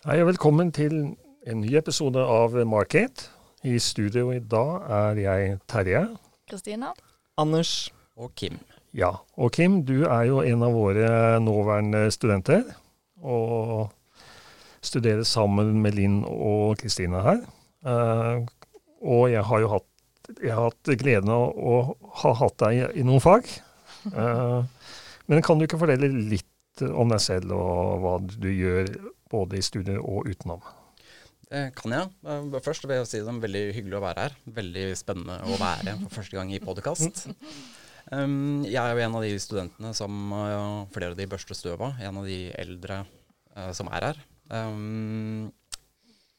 Hei og velkommen til en ny episode av Market. I studio i dag er jeg Terje. Kristina. Anders. Og Kim. Ja, og Kim, du er jo en av våre nåværende studenter. Og studerer sammen med Linn og Kristina her. Eh, og jeg har jo hatt, jeg har hatt gleden av å ha hatt deg i, i noen fag. Eh, men kan du ikke fortelle litt om deg selv og hva du gjør både i studio og utenom? Det kan jeg. Eh, Først vil jeg si det er veldig hyggelig å være her. Veldig spennende å være for første gang i podkast. Um, jeg er jo en av de studentene som uh, flere av de børster støva. En av de eldre uh, som er her. Um,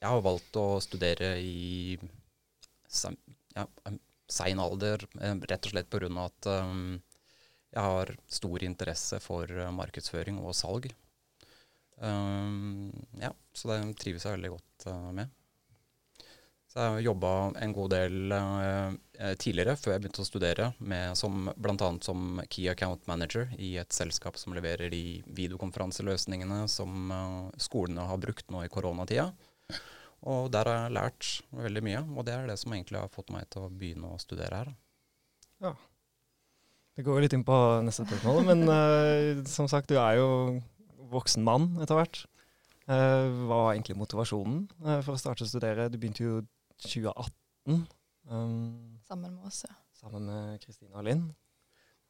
jeg har valgt å studere i ja, um, sein alder, eh, rett og slett pga. at um, jeg har stor interesse for markedsføring og salg. Um, ja, så det trives jeg veldig godt uh, med. Så jeg har jobba en god del uh, tidligere, før jeg begynte å studere, med som, bl.a. som Key Account Manager i et selskap som leverer de videokonferanseløsningene som uh, skolene har brukt nå i koronatida. Og der har jeg lært veldig mye, og det er det som egentlig har fått meg til å begynne å studere her. Ja. Det går litt inn på neste spørsmål, men uh, som sagt, du er jo voksen mann etter hvert. Eh, hva var egentlig motivasjonen eh, for å starte å studere? Du begynte jo 2018 um, Sammen med oss, ja. sammen med Kristina og Linn.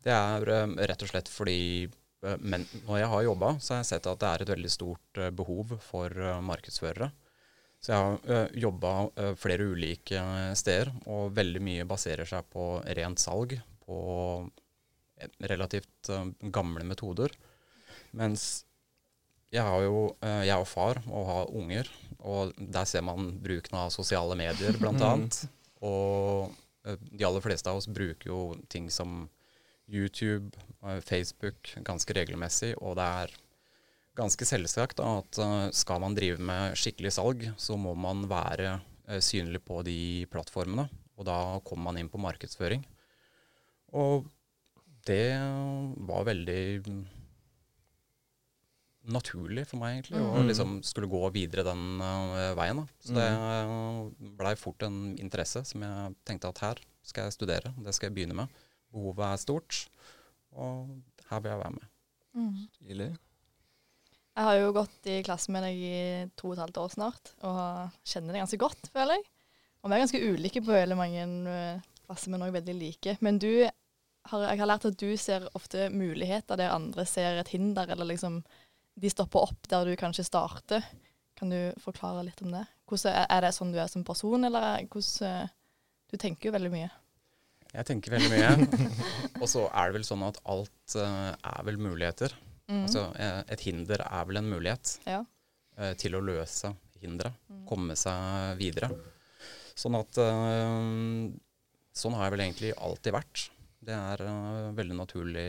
Det er eh, rett og slett fordi eh, men når jeg har jobba, så har jeg sett at det er et veldig stort eh, behov for markedsførere. Så jeg har uh, jobba flere ulike steder, og veldig mye baserer seg på rent salg. På relativt gamle metoder. Mens jeg har jo eh, Jeg er jo far og har unger, og der ser man bruken av sosiale medier, blant annet. Og eh, de aller fleste av oss bruker jo ting som YouTube, eh, Facebook ganske regelmessig, og det er ganske selvsagt at skal man drive med skikkelig salg, så må man være synlig på de plattformene. Og da kommer man inn på markedsføring. Og det var veldig naturlig for meg, egentlig, å Mm. liksom skulle gå videre den uh, veien. Da. Så det uh, blei fort en interesse som jeg tenkte at her skal jeg studere. Det skal jeg begynne med. Behovet er stort, og her vil jeg være med. Mm. Stilig. Jeg har jo gått i klasse med deg i to og et halvt år snart, og kjenner deg ganske godt, føler jeg. Og vi er ganske ulike på veldig mange eh, plasser, men òg veldig like. Men du har, jeg har lært at du ser ofte muligheter der andre ser et hinder, eller liksom de stopper opp der du kanskje starter. Kan du forklare litt om det? Hvordan, er- det sånn du er som person, eller er- hvordan eh, Du tenker jo veldig mye. Jeg tenker veldig mye. og så er det vel sånn at alt uh, er vel muligheter. Mm. Altså, eh, et hinder er vel en mulighet ja. uh, til å løse hinderet. Mm. Komme seg videre. Sånn at uh, Sånn har jeg vel egentlig alltid vært. Det er uh, veldig naturlig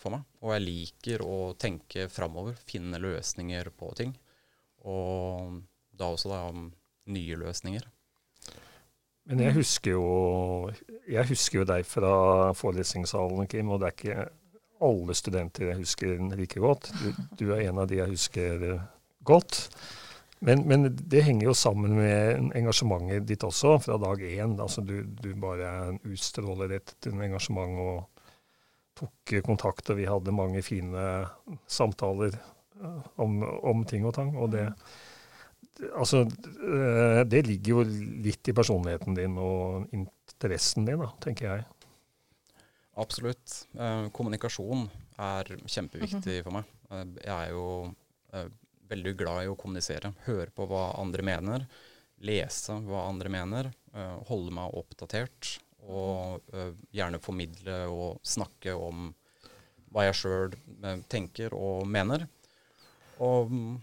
for meg. Og jeg liker å tenke framover, finne løsninger på ting. Og da også da nye løsninger. Men jeg husker jo, jeg husker jo deg fra forelesningssalen, Kim, og det er ikke alle studenter jeg husker like godt. Du, du er en av de jeg husker godt. Men, men det henger jo sammen med engasjementet ditt også, fra dag én. Altså du, du bare utstråler et engasjement og tok kontakt, og vi hadde mange fine samtaler eh, om, om ting og tang. Og det, altså, eh, det ligger jo litt i personligheten din og interessen din, da, tenker jeg. Absolutt. Eh, kommunikasjon er kjempeviktig for meg. Jeg er jo veldig glad i å kommunisere. Høre på hva andre mener. Lese hva andre mener. eh, holde meg oppdatert. Og eh, gjerne formidle og snakke om hva jeg sjøl tenker og mener. Og mm,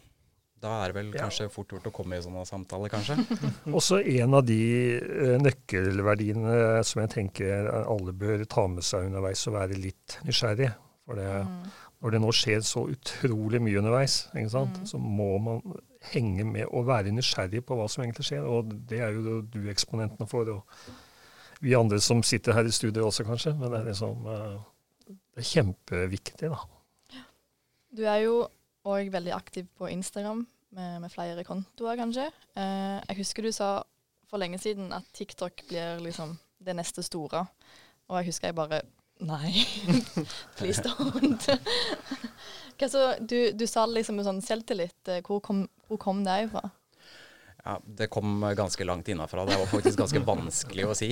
da er det vel Ja. kanskje fort gjort å komme i sånne samtaler, kanskje. Også en av de eh, nøkkelverdiene som jeg tenker alle bør ta med seg underveis, og være litt nysgjerrig. For det, Mm. Når det nå skjer så utrolig mye underveis? Mm. så må man henge med og være nysgjerrig på hva som egentlig skjer. Og det er jo du eksponentene for, og vi andre som sitter her i studio også, kanskje. Men det er liksom eh, det er kjempeviktig, da. Du er jo òg veldig aktiv på Instagram. med, med flere kontoer, kanskje. Eh, jeg husker du sa for lenge siden at TikTok blir liksom det neste store. Og jeg husker jeg bare Nei, please don't. Så, du, du sa det liksom med sånn selvtillit. Eh, Hvor kom, hvor kom det fra? Ja, det kom ganske langt innafra. Det var faktisk ganske vanskelig å si.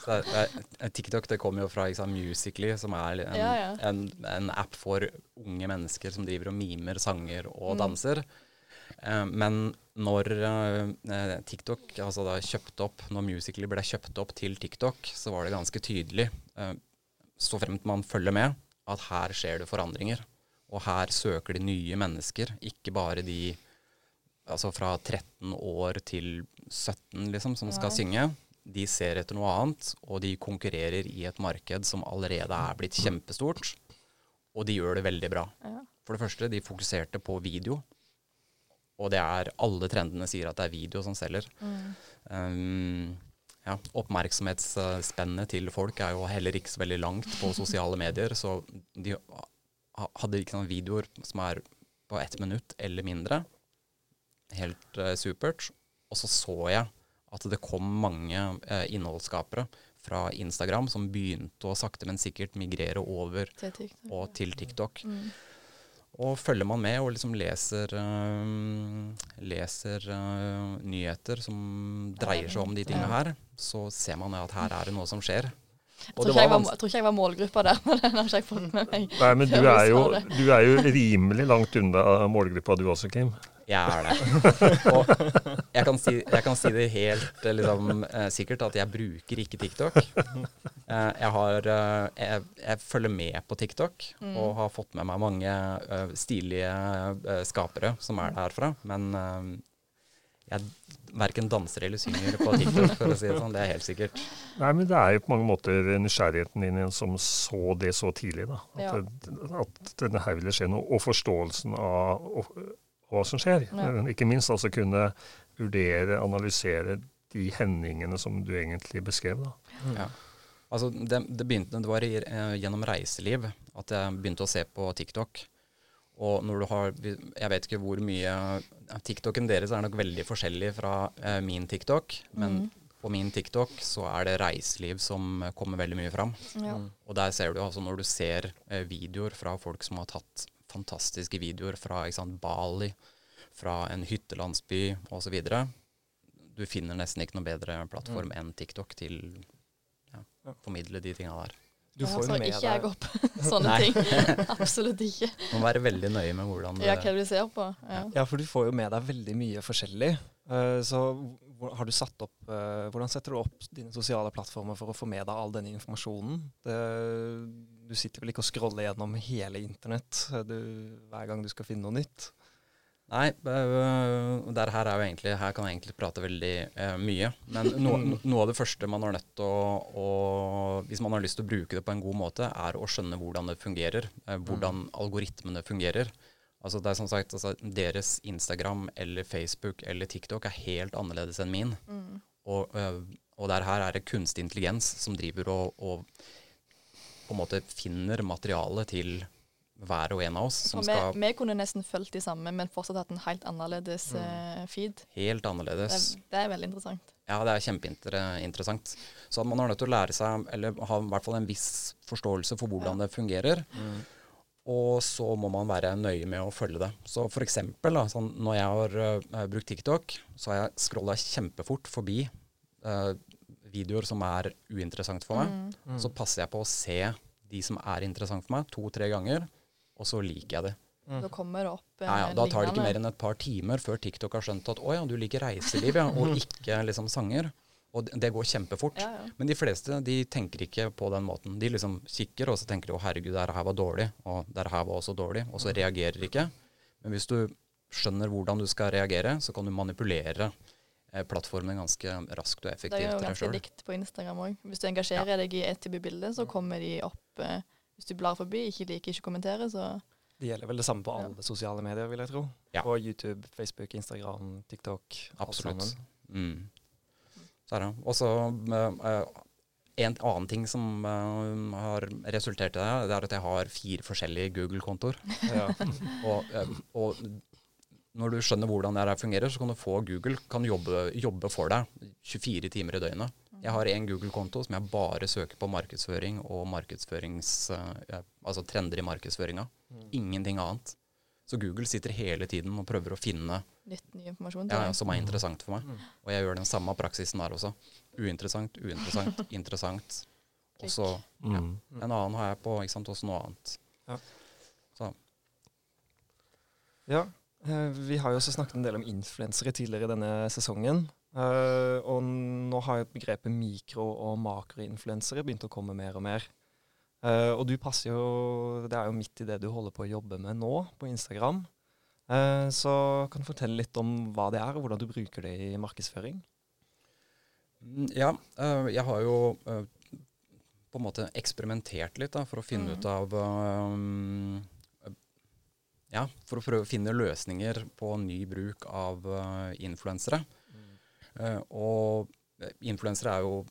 Så, eh, TikTok det kom jo fra liksom, Musically, som er en, Ja, ja. En, en app for unge mennesker som driver og mimer sanger og Mm. danser. Eh, men når TikTok altså da opp, når Musically ble kjøpt opp til TikTok, så var det ganske tydelig, så fremt man følger med, at her skjer det forandringer. Og her søker de nye mennesker, ikke bare de altså fra 13 år til 17 liksom, som skal Nei. synge. De ser etter noe annet, og de konkurrerer i et marked som allerede er blitt kjempestort. Og de gjør det veldig bra. Ja. For det første, de fokuserte på video. Og det er alle trendene sier at det er video som selger. Mm. Um, ja, oppmerksomhetsspennet til folk er jo heller ikke så veldig langt på sosiale medier, så de hadde ikke noen videoer som er på ett minutt eller mindre. Helt uh, supert. Og så så jeg at det kom mange uh, innholdsskapere fra Instagram som begynte å sakte, men sikkert migrere over Til TikTok. og til TikTok. Mm. Og følger man med og liksom leser, øhm, leser øh, nyheter som dreier seg om de tingene her, så ser man at her er det noe som skjer. Jeg tror, ikke jeg, var var, jeg tror ikke jeg var målgruppa der, men den har ikke jeg fått med meg. Nei, men du er, jo, du er jo rimelig langt unna målgruppa du også, Kim. Jeg er det. Og jeg kan si, jeg kan si det helt eh, liksom, eh, sikkert at jeg bruker ikke TikTok. Eh, jeg, har, eh, jeg, jeg følger med på TikTok Mm. og har fått med meg mange eh, stilige eh, skapere som er derfra. Men eh, jeg verken danser eller synger på TikTok, for å si det sånn. Det er helt sikkert. Nei, men det er jo på mange måter nysgjerrigheten din som så det så tidlig. da. At, Ja. det, at denne her ville skje noe, og forståelsen av og, hva som skjer. Ja. Ikke minst altså kunne vurdere, analysere de hendingene som du egentlig beskrev. da. Ja. Altså, det, det begynte det var i, eh, gjennom reiseliv at jeg begynte å se på TikTok. Og når du har Jeg vet ikke hvor mye TikToken deres er nok veldig forskjellig fra eh, min TikTok, men Mm. på min TikTok så er det reiseliv som eh, kommer veldig mye fram. Ja. Mm. Og der ser du altså når du ser eh, videoer fra folk som har tatt fantastiske videoer fra ikke sant, Bali, fra en hyttelandsby osv. Du finner nesten ikke noe bedre plattform enn TikTok til å Ja. formidle de tinga der. Du får altså, ikke jeg opp sånne ting. Absolutt ikke. Du må være veldig nøye med hvordan det Ja, hva du ser på. Ja. Ja, for du får jo med deg veldig mye forskjellig. Uh, så har du satt opp eh, Hvordan setter du opp dine sosiale plattformer for å få med deg all denne informasjonen? Det, du sitter vel ikke og scroller gjennom hele internett eh, du, hver gang du skal finne noe nytt? Nei, øh, der her, er jo egentlig, her kan jeg egentlig prate veldig eh, mye. Men no, no, noe av det første man er nødt til å, å Hvis man har lyst til å bruke det på en god måte, er å skjønne hvordan det fungerer. Eh, hvordan algoritmene fungerer. Altså det er som sagt, altså, Deres Instagram eller Facebook eller TikTok er helt annerledes enn min. Mm. Og, øh, og der her er det kunstig intelligens som driver og, og på en måte finner materiale til hver og en av oss. Som vi, skal vi kunne nesten fulgt de samme, men fortsatt hatt en helt annerledes Mm. eh, feed. helt Det, annerledes. det er veldig interessant. Ja, det er kjempeinteressant. Så man er nødt til å lære seg, eller ha i hvert fall en viss forståelse for hvordan det fungerer. Og så må man være nøye med å følge det. Så for eksempel, da, sånn, når jeg har uh, brukt TikTok, så har jeg scrolla kjempefort forbi uh, videoer som er uinteressant for meg. Mm. Så passer jeg på å se de som er interessant for meg, to-tre ganger, og så liker jeg kommer det opp eh, Ja, ja, da tar det ikke mer enn et par timer før TikTok har skjønt at å ja, du liker reiseliv, ja, og ikke liksom sanger. Og det, går kjempefort. Ja, ja. Men de fleste de tenker ikke på den måten. De liksom kikker, og så tenker de å herregud, det her var dårlig, og det her var også dårlig, og så reagerer de ikke. Men hvis du skjønner hvordan du skal reagere, så kan du manipulere eh, plattformen ganske raskt og effektivt. Det er jo ganske likt på Instagram òg. Hvis du engasjerer deg i et type bilde, så kommer de opp eh, Hvis du blar forbi, ikke liker, ikke kommenterer, så Det gjelder vel det samme på Ja. alle sosiale medier, vil jeg tro. Ja. På YouTube, Facebook, Instagram, TikTok. Absolutt. Mm. Og så eh, en annen ting som uh, har resultert i det, det er at jeg har fire forskjellige Google-kontoer. Ja. Og, eh, og når du skjønner hvordan det her fungerer, så kan du få Google kan jobbe, jobbe for deg 24 timer i døgnet. Jeg har en Google-konto som jeg bare søker på markedsføring og markedsførings, uh, altså trender i markedsføringa. Ingenting annet. Så Google sitter hele tiden og prøver å finne Nytt ny informasjon til ja, som er interessant for meg. Og jeg gjør den samme praksisen der også. Uinteressant, uinteressant, interessant. Og så ja. Mm. en annen har jeg på, ikke sant, også noe annet. Ja. Så Ja, eh, vi har jo også snakket en del om influensere tidligere i denne sesongen. Eh, og nå har jo begrepet mikro- og makroinfluensere begynt å komme mer og mer. Eh, og du passer jo Det er jo midt i det du holder på å jobbe med nå, på Instagram. Uh, så kan du fortelle litt om hva det er, og hvordan du bruker det i markedsføring? Mm, Ja, uh, jeg har jo på en måte eksperimentert litt da, for å finne mm. ut av øh, Ja, for å prøve å finne løsninger på ny bruk av influensere. Eh, og influensere er jo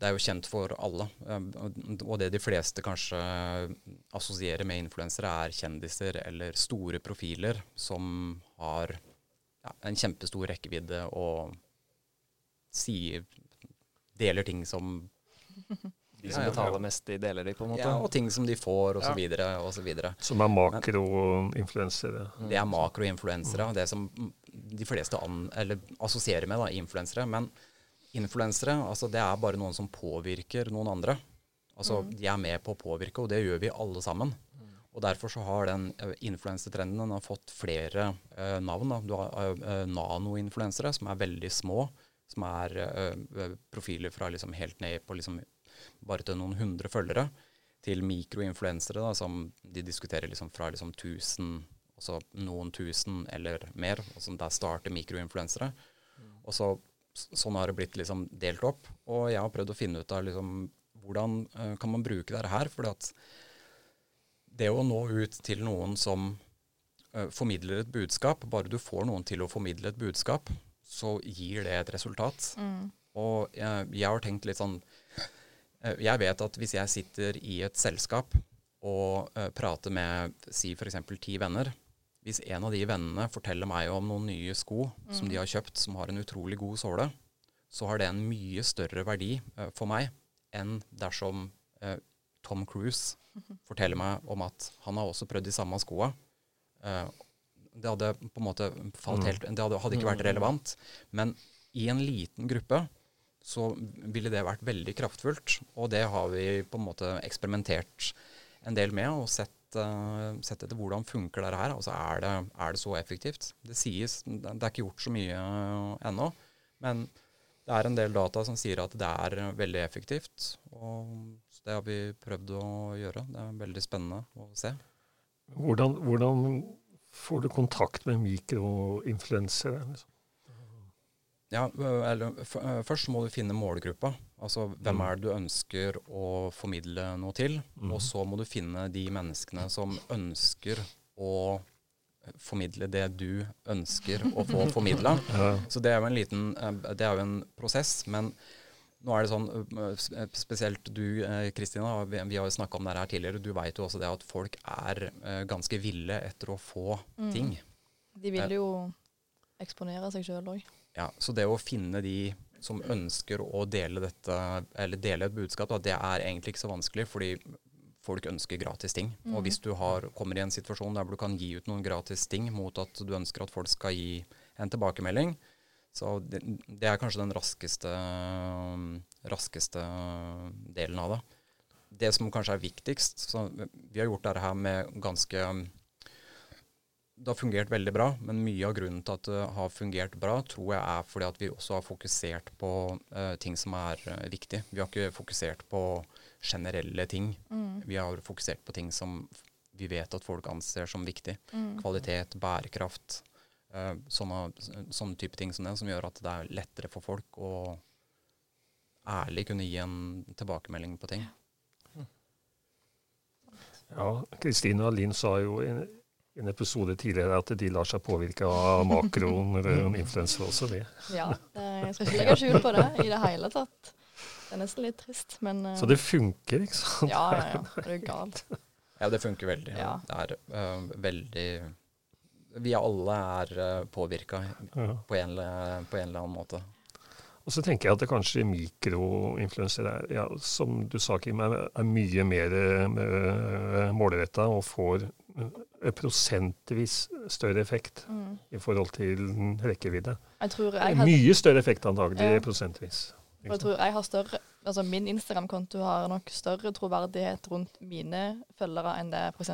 det er jo kjent for alle. eh, og- det de fleste kanskje assosierer med influensere, er kjendiser eller store profiler som har ja, en kjempestor rekkevidde og sier Deler ting som De som Ja, ja. betaler mest, de deler de, på en måte. Ja, og ting som de får, og så Ja. videre, og så. Som er makroinfluensere. Det er makroinfluensere, det som de fleste an, eller assosierer med da, influensere. Men influensere, altså det er bare noen som påvirker noen andre. Altså de er med på å påvirke, og det gjør vi alle sammen. Og derfor så har den uh, influensertrenden den har fått flere uh, navn. Da. Du har uh, nanoinfluensere, som er veldig små. Som er profiler fra liksom helt ned på liksom bare til noen hundre følgere. Til mikroinfluensere, da, som de diskuterer liksom fra liksom 1000 altså noen tusen eller mer. Og som der starter mikroinfluensere. Og så, sånn har det blitt liksom delt opp. Og jeg har prøvd å finne ut av liksom, hvordan uh, kan man bruke dette her. For det å nå ut til noen som uh, formidler et budskap, bare du får noen til å formidle et budskap, så gir det et resultat. Mm. Og jeg, jeg har tenkt litt sånn eh, Jeg vet at hvis jeg sitter i et selskap og prater med si f.eks. ti venner Hvis en av de vennene forteller meg om noen nye sko som de har kjøpt, som har en utrolig god såle, så har det en mye større verdi uh, for meg enn dersom uh, Tom Cruise forteller meg om at han har også prøvd de samme skoa. Uh, det hadde på en måte falt Mm. helt Det hadde, hadde ikke vært relevant. Men i en liten gruppe så ville det vært veldig kraftfullt. Og det har vi på en måte eksperimentert en del med, og sett, eh, sett etter hvordan funker dette her. Altså er det, er det så effektivt? Det sies, det er ikke gjort så mye eh, ennå. Men det er en del data som sier at det er eh, veldig effektivt. Og det har vi prøvd å gjøre. Det er veldig spennende å se. Hvordan, hvordan får du kontakt med mikroinfluensere? Liksom? Ja, eller Først må du finne målgruppa. Altså hvem Mm. er det du ønsker å formidle noe til? Mm. Og så må du finne de menneskene som ønsker å formidle det du ønsker å få formidla. Ja. Så det er jo en liten Det er jo en prosess. Men nå er det sånn, spesielt du eh, Kristina, vi, vi har jo snakka om det her tidligere. Du veit jo også det at folk er ganske ville etter å få Mm. ting. De vil jo eksponere seg sjøl òg. Ja, så det å finne de som ønsker å dele dette, eller dele et budskap, da, det er egentlig ikke så vanskelig, fordi folk ønsker gratis ting. Og Mhm. hvis du har, kommer i en situasjon der du kan gi ut noen gratis ting mot at du ønsker at folk skal gi en tilbakemelding, så det, det er kanskje den raskeste, raskeste delen av det. Det som kanskje er viktigst, så vi har gjort dette her med ganske det har fungert veldig bra, men mye av grunnen til at det har fungert bra, tror jeg er fordi at vi også har fokusert på uh, ting som er uh, viktig. Vi har ikke fokusert på generelle ting. Mm. Vi har fokusert på ting som vi vet at folk anser som viktig. Mm. Kvalitet, bærekraft, uh, sånne, sånne type ting som det, som gjør at det er lettere for folk å ærlig kunne gi en tilbakemelding på ting. Ja, Kristine Alin sa jo en, en episode tidligere at de lar seg påvirke av makroen eller influensere også. Det. Ja, jeg skal ikke legge skjul på det i det hele tatt. Det er nesten litt trist, men eh, Så det funker, ikke sant? Ja, ja, ja. Er du gal? Ja, det funker veldig. Ja. Det er uh, veldig vi alle er uh, påvirka Ja. på, en eller- på en eller annen måte. Og så tenker jeg at det kanskje mikroinfluensere er, ja, som du sa, Kim, er, er mye mer uh, målretta og får eh, prosentvis større effekt Mm. i forhold til rekkevidde. Jeg tror jeg, har, Mye større effekt antagelig Ja. prosentvis. jeg tror jeg har større Altså min Instagram-konto har nok større troverdighet rundt mine følgere enn det f.eks.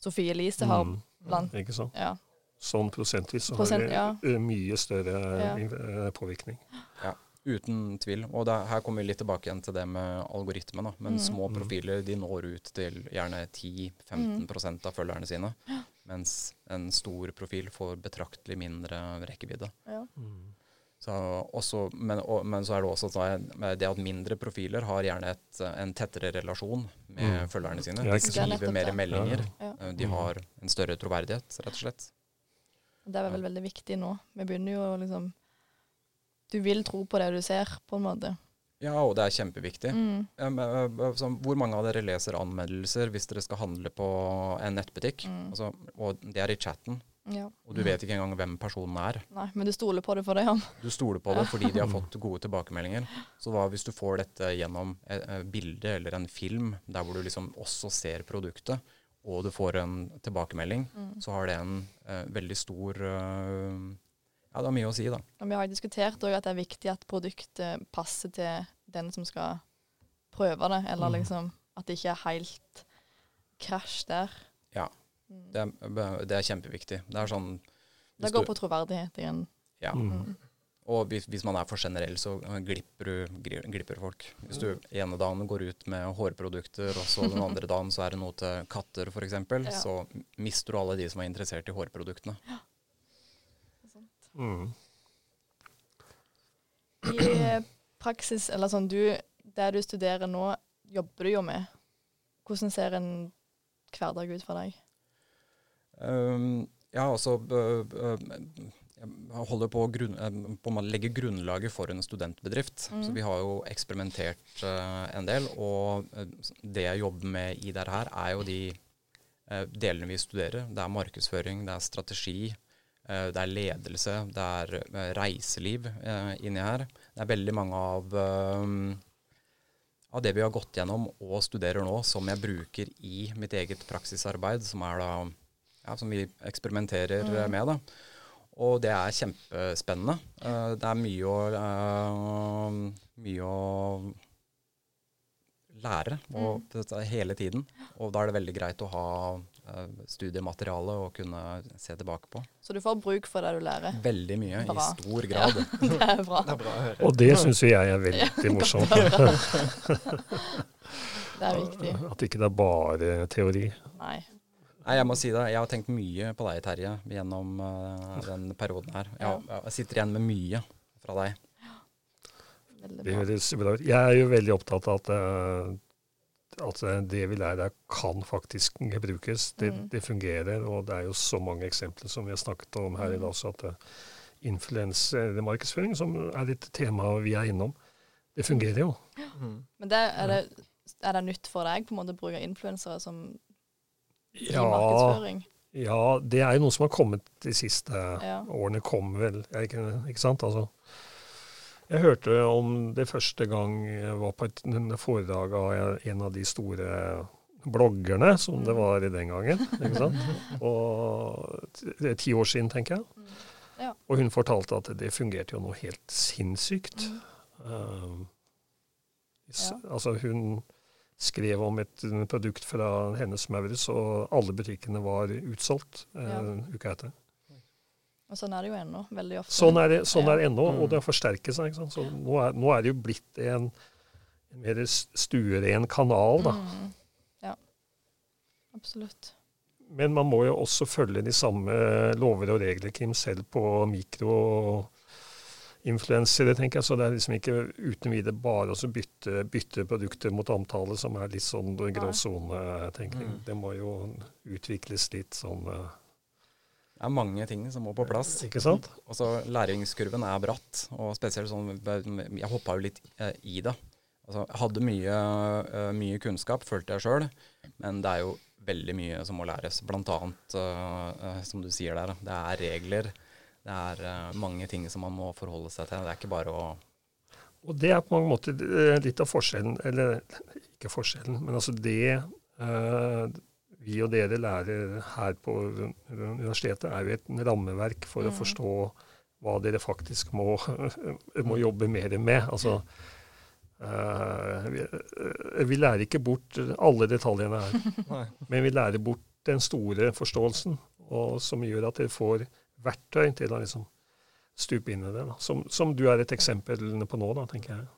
Sofie Elise har Mm, blant ikke sant? Ja. Sånn prosentvis så Prosent, har det ja. eh, mye større påvirkning. Ja. Uten tvil. Og det, her kommer vi litt tilbake igjen til det med algoritme. Da. Men Mm. små Mm. profiler de når ut til gjerne 10-15% av følgerne sine. Mens en stor profil får betraktelig mindre rekkevidde. ja. Mm. Så også, men, og, men så er det også sånn det at mindre profiler har gjerne et, en tettere relasjon med Mm. følgerne sine. De skriver mer er meldinger. ja. Eh, De Mm. har en større troverdighet, rett og slett. Det er vel veldig viktig nå. Vi begynner jo å liksom Du vil tro på det du ser, på en måte. Ja, og det er kjempeviktig. Mm. Så hvor mange av dere leser anmeldelser hvis dere skal handle på en nettbutikk? Mm. Altså, og det er i chatten, Ja. og du vet ikke engang hvem personen er. Nei, men du stoler på det for det, ja. Du stoler på det fordi de har fått gode tilbakemeldinger. Så hva hvis du får dette gjennom et, et bilde eller en film, der hvor du liksom også ser produktet, og du får en tilbakemelding, Mm. så har det en eh, veldig stor eh, Ja, det har mye å si, da. Og vi har diskutert òg at det er viktig at produktet passer til den som skal prøve det, eller Mm. liksom at det ikke er helt krasj der. Ja. Mm. Det er, det er kjempeviktig. Det er sånn Det går du- på troverdighet igjen. Ja. Mm. Og hvis, hvis man er for generell, så glipper, du, glipper folk. Hvis du ene dagen går ut med hårprodukter, og så den andre dagen så er det noe til katter f.eks., Ja. så mister du alle de som er interessert i hårproduktene. Mm. I eh, praksis, eller sånn du Det du studerer nå, jobber du jo med. Hvordan ser en hverdag ut for deg? Um, ja, altså Jeg holder på å, grunn, eh, på å legge grunnlaget for en studentbedrift. Mm. Så vi har jo eksperimentert uh, en del. Og det jeg jobber med i det her, er jo de uh, delene vi studerer. Det er markedsføring, det er strategi, det er ledelse, det er eh, reiseliv eh, inni her. Det er veldig mange av eh, av det vi har gått gjennom og studerer nå, som jeg bruker i mitt eget praksisarbeid, som er da ja, som vi eksperimenterer Mm. med. da. Og det er kjempespennende. Eh, det er mye å, eh, mye å lære og Mm. hele tiden. Og da er det veldig greit å ha eh, studiemateriale å kunne se tilbake på. Så du får bruk for det du lærer. Veldig mye, Bra. i stor grad. Det er bra. Det er bra. Og det syns jo jeg er veldig morsomt. Det er viktig. At ikke det er bare teori. Nei. Nei, jeg må si det. Jeg har tenkt mye på deg, Terje, gjennom uh, den perioden her. Jeg, jeg sitter igjen med mye fra deg. Veldig Det høres bra ut. Jeg er jo veldig opptatt av at, eh, at det vi lærer kan faktisk brukes. Det, Mm. det fungerer, og det er jo så mange eksempler som vi har snakket om her i dag også, at uh, influensemarkedsføring, som er et tema vi er innom, det fungerer jo. Mm. Men det, er, det, er det nytt for deg på en måte å bruke influensere som i Ja, markedsføring? ja, det er jo noe som har kommet de siste Ja. årene. Kom vel, ikke, ikke sant? Altså, jeg hørte om det første gang jeg var på et foredrag av en av de store bloggerne, som det var i den gangen. ikke sant? Og det er ti år siden, tenker jeg. Mm. Ja. Og hun fortalte at det fungerte jo noe helt sinnssykt. Mm. Um, Ja. Altså hun skrev om et produkt fra hennes Maurits, og alle butikkene var utsolgt uh, Ja. uka etter. Og sånn er det jo ennå, veldig ofte. Sånn er det, sånn er det ennå, Mm. og det har forsterket seg. Ikke sant? Så nå er, nå er det jo blitt en, en mer stueren kanal, da. Mm. Ja, absolutt. Men man må jo også følge de samme lover og regler, Kim, selv på mikroinfluensere, tenker jeg. Så det er liksom ikke uten videre bare å bytte, bytte produkter mot omtale, som er litt sånn gråsonetenkning. Mm. Det må jo utvikles litt sånn eh, Det er mange ting som må på plass. Ikke sant? Og så Læringskurven er bratt, og spesielt sånn Jeg hoppa jo litt eh, i det. Altså, jeg hadde mye, eh, mye kunnskap, følte jeg sjøl, men det er jo veldig mye som må læres. Blant annet, uh, som du sier der, det er regler. Det er mange ting som man må forholde seg til. Det er ikke bare å Og det er på mange måter litt av forskjellen, eller ikke forskjellen, men altså det vi og dere lærer her på universitetet, er jo et rammeverk for mm. å forstå hva dere faktisk må, må jobbe mer med. Altså, uh, vi, uh, vi, lærer ikke bort alle detaljene her, men vi lærer bort den store forståelsen, og, som gjør at dere får verktøy til å liksom, stupe inn i det. Som, som, du er et eksempel på nå, da, tenker jeg.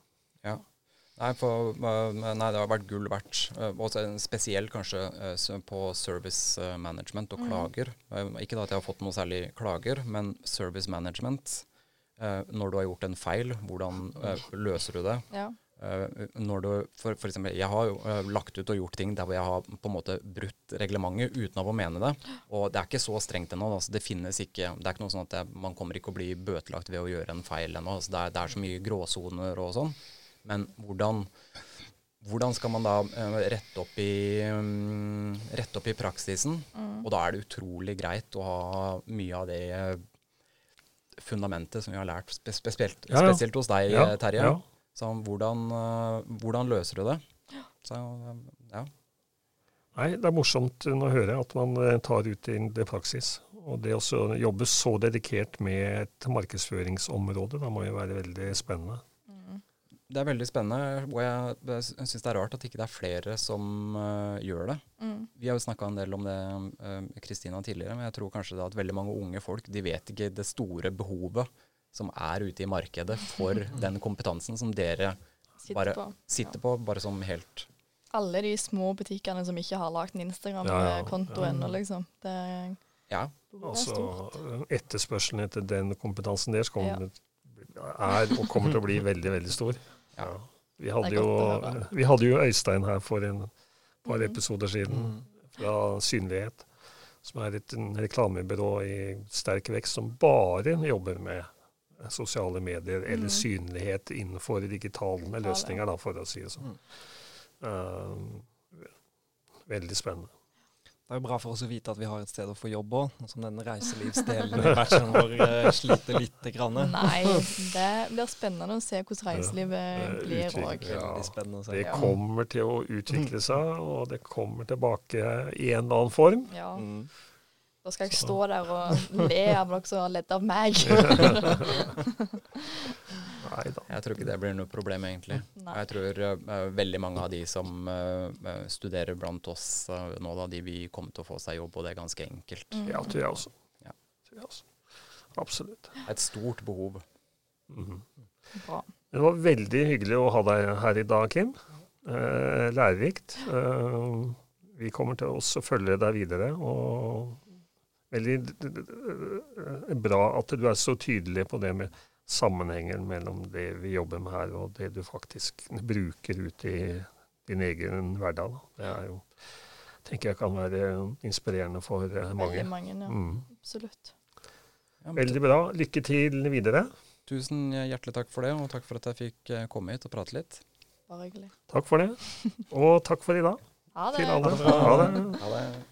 Ja. Nei, for, nei, det har vært gull verdt. Eh, spesielt kanskje eh, på service eh, management og mm. klager. Ikke da at jeg har fått noe særlig klager, men service management. Når du har gjort en feil, hvordan løser du det? Ja. Når du, for, for, eksempel, jeg har jo lagt ut og gjort ting der hvor jeg har på en måte brutt reglementet uten å mene det. Og det er ikke så strengt ennå. Altså, det finnes ikke, det er ikke noe sånn at jeg, man kommer ikke å bli bøtelagt ved å gjøre en feil ennå. Altså, det, det, er så mye gråsoner og sånn. Men hvordan, hvordan skal man da uh, rette, opp i, um, rette opp i praksisen? Mm. Og da er det utrolig greit å ha mye av det fundamentet som vi har lært, spesielt, ja, ja. spesielt hos deg, ja, Terje. Så hvordan, uh, hvordan, løser du det? Så, ja. Nei, Det er morsomt å høre at man eh, tar ut i det praksis. Og det å jobbe så dedikert med et markedsføringsområde, da må jo være veldig spennende. Det er veldig spennende, og jeg, jeg syns det er rart at ikke det er flere som uh, gjør det. Mm. Vi har jo snakka en del om det, Kristina, uh, tidligere, men jeg tror kanskje at veldig mange unge folk de vet ikke det store behovet som er ute i markedet for den kompetansen som dere sitter, bare, på. sitter ja. på, bare som helt Alle de små butikkene som ikke har lagt en Instagram-konto ja, ja, ennå, liksom. Det ja. Altså, etterspørselen etter den kompetansen der kommer, er og kommer til å bli veldig, veldig stor. Ja. Vi, hadde jo, vi, hadde jo, Øystein her for en par mm. episoder siden, mm. fra Synlighet, som er et reklamebyrå i sterk vekst som bare jobber med sosiale medier mm. eller synlighet innenfor digitale løsninger, da, for å si det sånn. Uh, veldig spennende. Det er jo bra for oss å vite at vi har et sted å få jobb òg, som den reiselivsdelen i bacheloren vår uh, sliter litt. Grann. Nei, det blir spennende å se hvordan reiselivet blir òg. Ja, det kommer til å utvikle seg, og det kommer tilbake i en eller annen form. Ja. Mm. Da skal jeg stå der og le av dere som har ledd av meg. Neida. Jeg tror ikke det blir noe problem, egentlig. Nei. Jeg tror uh, veldig mange av de som uh, studerer blant oss uh, nå, da, de vil komme til å få seg jobb, og det er ganske enkelt. Mm. Ja, tror jeg også. Ja. Tror jeg også. Absolutt. Et stort behov. Mm. Bra. Det var veldig hyggelig å ha deg her i dag, Kim. lærerikt. vi kommer til å følge deg videre. og Veldig bra at du er så tydelig på det med sammenhengen mellom det vi jobber med her, og det du faktisk bruker ute i din egen hverdag. Det er jo, tenker jeg kan være inspirerende for eh, mange. Veldig mange, ja. Mm. Absolutt. Veldig bra. Lykke til videre. Tusen hjertelig takk for det, og takk for at jeg fikk eh, komme hit og prate litt. Bare hyggelig. Takk for det. Og takk for i dag. Ha det. Til alle. Ha det. Ha det.